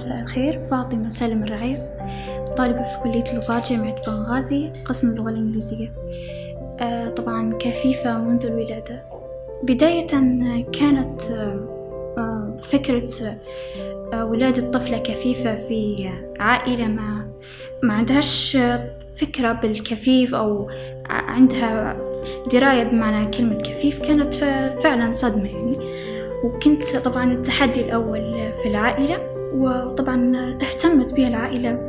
مساء الخير. فاطمة سالم الرعيف طالبة في كلية اللغات جامعة بنغازي قسم اللغة الإنجليزية. آه، طبعا كفيفة منذ الولادة. بداية كانت آه، فكرة آه، ولادة طفلة كفيفة في عائلة ما ما عندهاش فكرة بالكفيف أو عندها دراية بمعنى كلمة كفيف كانت فعلا صدمة يعني. وكنت طبعا التحدي الأول في العائلة. وطبعا اهتمت بي العائلة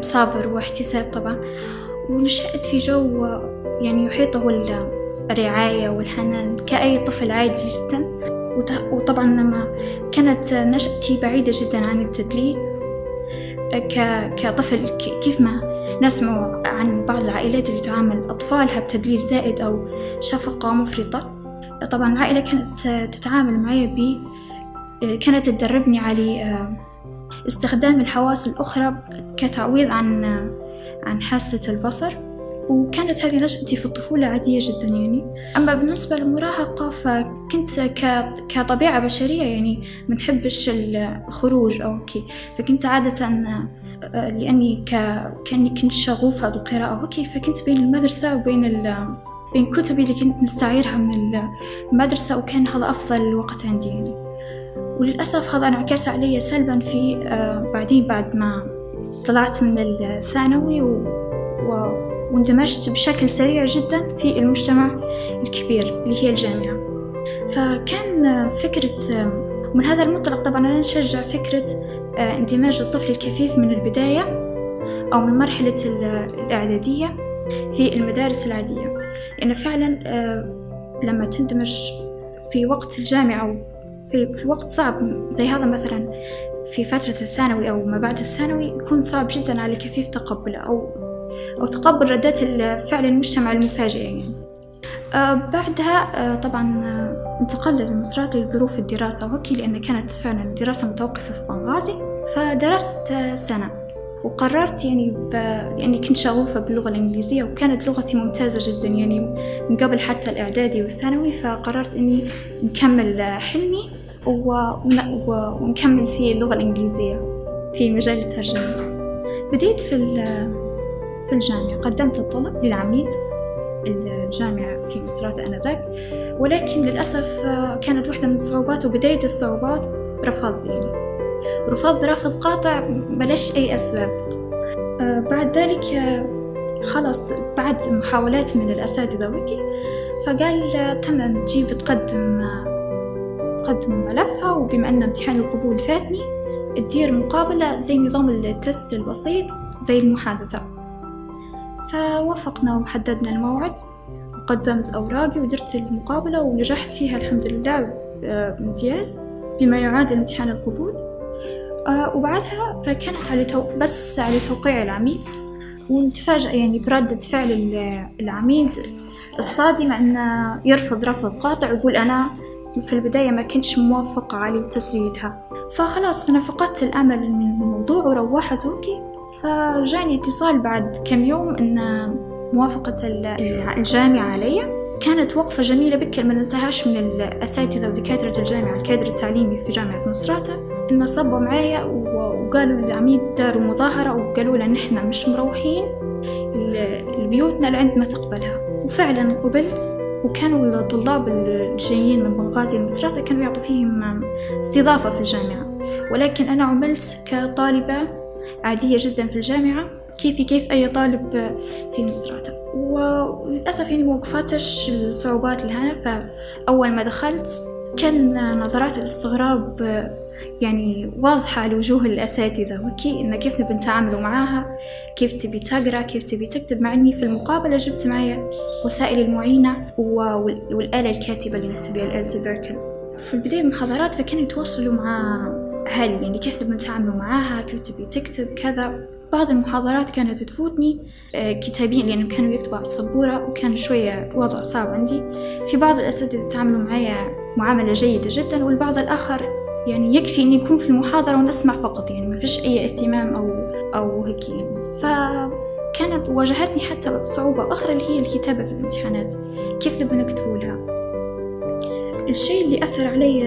بصابر واحتساب طبعا. ونشأت في جو يعني يحيطه الرعاية والحنان كأي طفل عادي جدا. وطبعا لما كانت نشأتي بعيدة جدا عن التدليل كطفل كيف ما نسمع عن بعض العائلات اللي تعامل أطفالها بتدليل زائد أو شفقة مفرطة. طبعا العائلة كانت تتعامل معي كانت تدربني على استخدام الحواس الأخرى كتعويض عن عن حاسة البصر. وكانت هذه نشأتي في الطفولة عادية جدا يعني. أما بالنسبة للمراهقة فكنت كطبيعة بشرية يعني منحبش الخروج أو كي. فكنت عادة لأني كأني كنت شغوفة بالقراءة وكي فكنت بين المدرسة وبين بين كتبي اللي كنت نستعيرها من المدرسة وكان هذا أفضل وقت عندي يعني. وللأسف هذا انعكس علي سلبا في بعدين بعد ما طلعت من الثانوي و... و... واندمجت بشكل سريع جدا في المجتمع الكبير اللي هي الجامعة. فكان فكرة من هذا المنطلق طبعا أنا نشجع فكرة اندماج الطفل الكفيف من البداية أو من مرحلة الإعدادية في المدارس العادية. لأن فعلا لما تندمج في وقت الجامعة في, في وقت صعب. زي هذا مثلا في فترة الثانوي أو ما بعد الثانوي يكون صعب جدا على الكفيف تقبله أو أو تقبل ردات الفعل المجتمع المفاجئة يعني. آه بعدها آه طبعا آه انتقلنا لمصرات لظروف الدراسة وهكي لأن كانت فعلا دراسة متوقفة في بنغازي فدرست سنة. وقررت يعني ب... لأني كنت شغوفة باللغة الإنجليزية وكانت لغتي ممتازة جدا يعني من قبل حتى الإعدادي والثانوي فقررت إني نكمل حلمي. و... و... ونكمل في اللغة الإنجليزية في مجال الترجمة. بديت في في الجامعة. قدمت الطلب للعميد الجامعة في مصرات آنذاك. ولكن للأسف كانت واحدة من الصعوبات وبداية الصعوبات رفض يعني رفض رفض قاطع بلاش أي أسباب. بعد ذلك خلص بعد محاولات من الأساتذة وكي فقال تمام تجيب تقدم تقدم ملفها وبما أن امتحان القبول فاتني تدير مقابلة زي نظام التست البسيط زي المحادثة. فوافقنا وحددنا الموعد وقدمت أوراقي ودرت المقابلة ونجحت فيها الحمد لله بامتياز بما يعادل امتحان القبول. آه وبعدها فكانت على تو... بس على توقيع العميد ونتفاجأ يعني بردة فعل العميد الصادمة أنه يرفض رفض قاطع ويقول أنا في البداية ما كنتش موافقة على تسجيلها. فخلاص أنا فقدت الأمل من الموضوع وروحت. وكي فجاني اتصال بعد كم يوم أن موافقة الجامعة علي. كانت وقفة جميلة بكل ما ننساهاش من الأساتذة ودكاترة الجامعة الكادر التعليمي في جامعة مصراتة إن صبوا معايا وقالوا للعميد داروا مظاهرة وقالوا لنا نحن مش مروحين لبيوتنا لعند ما تقبلها. وفعلا قبلت. وكانوا الطلاب الجايين من بنغازي المصراتة كانوا يعطوا فيهم استضافة في الجامعة. ولكن أنا عملت كطالبة عادية جدا في الجامعة كيفي كيف أي طالب في مصراتة وللأسف يعني موقفاتش الصعوبات اللي هنا فأول ما دخلت كان نظرات الاستغراب يعني واضحة على وجوه الأساتذة وكي إن كيف نبي نتعاملوا معاها كيف تبي تقرأ كيف تبي تكتب. مع إني في المقابلة جبت معايا وسائل المعينة والآلة الكاتبة اللي نكتب بها الآلة بيركنز في البداية المحاضرات فكانوا يتواصلوا مع أهلي يعني كيف نبي نتعاملوا معاها كيف تبي تكتب كذا. بعض المحاضرات كانت تفوتني كتابيا لأنهم كانوا يكتبوا على السبورة وكان شوية وضع صعب عندي. في بعض الأساتذة تعاملوا معايا معاملة جيدة جدا والبعض الآخر يعني يكفي إني أكون في المحاضرة ونسمع فقط يعني ما فيش أي اهتمام أو أو هيك فكانت واجهتني حتى صعوبة أخرى اللي هي الكتابة في الامتحانات. كيف نبي نكتبوا لها الشيء اللي أثر علي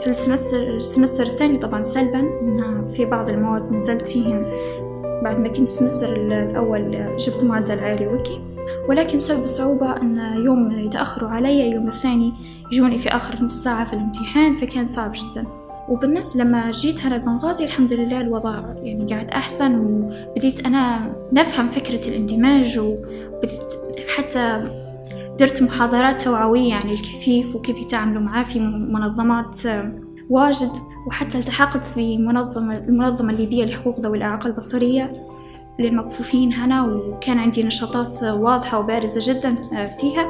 في ال semester, ال semester الثاني طبعا سلبا إن في بعض المواد نزلت فيهن بعد ما كنت ال semester الأول جبت معدل عالي و okay ولكن بسبب الصعوبة أن يوم يتأخروا علي يوم الثاني يجوني في آخر نص ساعة في الامتحان فكان صعب جدا. وبالنسبة لما جيت هنا بنغازي الحمد لله الوضع يعني قاعد أحسن وبديت أنا نفهم فكرة الاندماج وبديت حتى درت محاضرات توعوية عن الكفيف وكيف يتعاملوا معاه في منظمات واجد وحتى التحقت في منظمة المنظمة الليبية لحقوق ذوي الإعاقة البصرية. للمكفوفين هنا وكان عندي نشاطات واضحة وبارزة جدا فيها.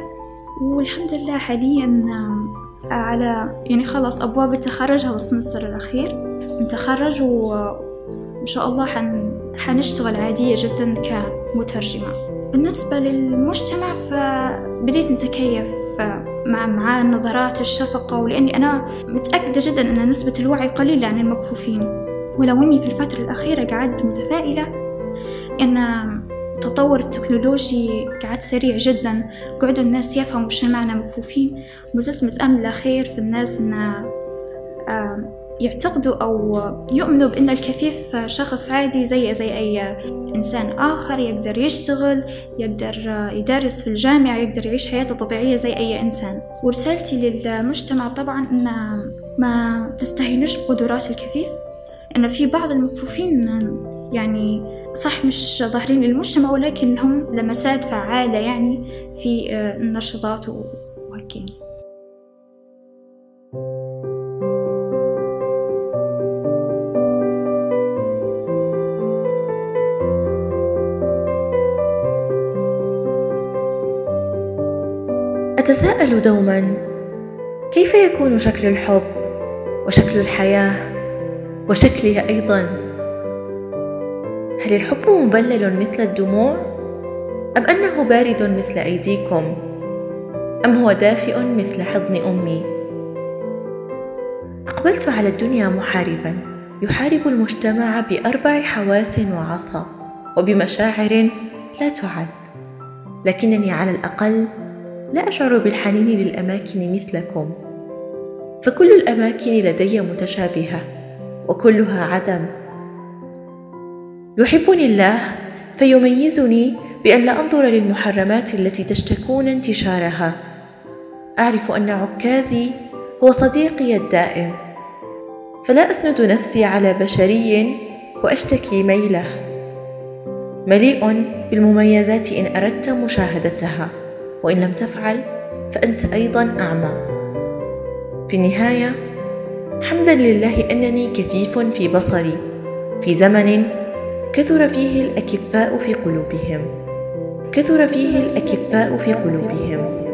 والحمد لله حاليا على يعني خلاص أبواب التخرج هذا السمستر الأخير نتخرج وإن شاء الله حن... حنشتغل عادية جدا كمترجمة. بالنسبة للمجتمع فبديت نتكيف مع مع نظرات الشفقة ولأني أنا متأكدة جدا أن نسبة الوعي قليلة عن المكفوفين. ولو أني في الفترة الأخيرة قعدت متفائلة أن التطور التكنولوجي قاعد سريع جدا قعدوا الناس يفهموا وش معنى مكفوفين. وزلت متأملة خير في الناس إن يعتقدوا أو يؤمنوا بأن الكفيف شخص عادي زي زي أي إنسان آخر يقدر يشتغل يقدر يدرس في الجامعة يقدر يعيش حياته طبيعية زي أي إنسان. ورسالتي للمجتمع طبعا أن ما تستهينوش بقدرات الكفيف. أن في بعض المكفوفين يعني صح مش ظاهرين للمجتمع ولكن لهم لمسات فعالة يعني في النشاطات وهيك أتساءل دوما كيف يكون شكل الحب وشكل الحياة وشكلي أيضا؟ هل الحب مبلل مثل الدموع؟ أم أنه بارد مثل أيديكم؟ أم هو دافئ مثل حضن أمي؟ أقبلت على الدنيا محاربا يحارب المجتمع بأربع حواس وعصا وبمشاعر لا تعد. لكنني على الأقل لا أشعر بالحنين للأماكن مثلكم. فكل الأماكن لدي متشابهة وكلها عدم يحبني الله فيميزني بأن لا أنظر للمحرمات التي تشتكون انتشارها. أعرف أن عكازي هو صديقي الدائم فلا أسند نفسي على بشري وأشتكي ميله. مليء بالمميزات إن أردت مشاهدتها وإن لم تفعل فأنت أيضا أعمى. في النهاية حمدا لله أنني كثيف في بصري. في زمن كثر فيه الأكفاء في قلوبهم. كثر فيه الأكفاء في قلوبهم.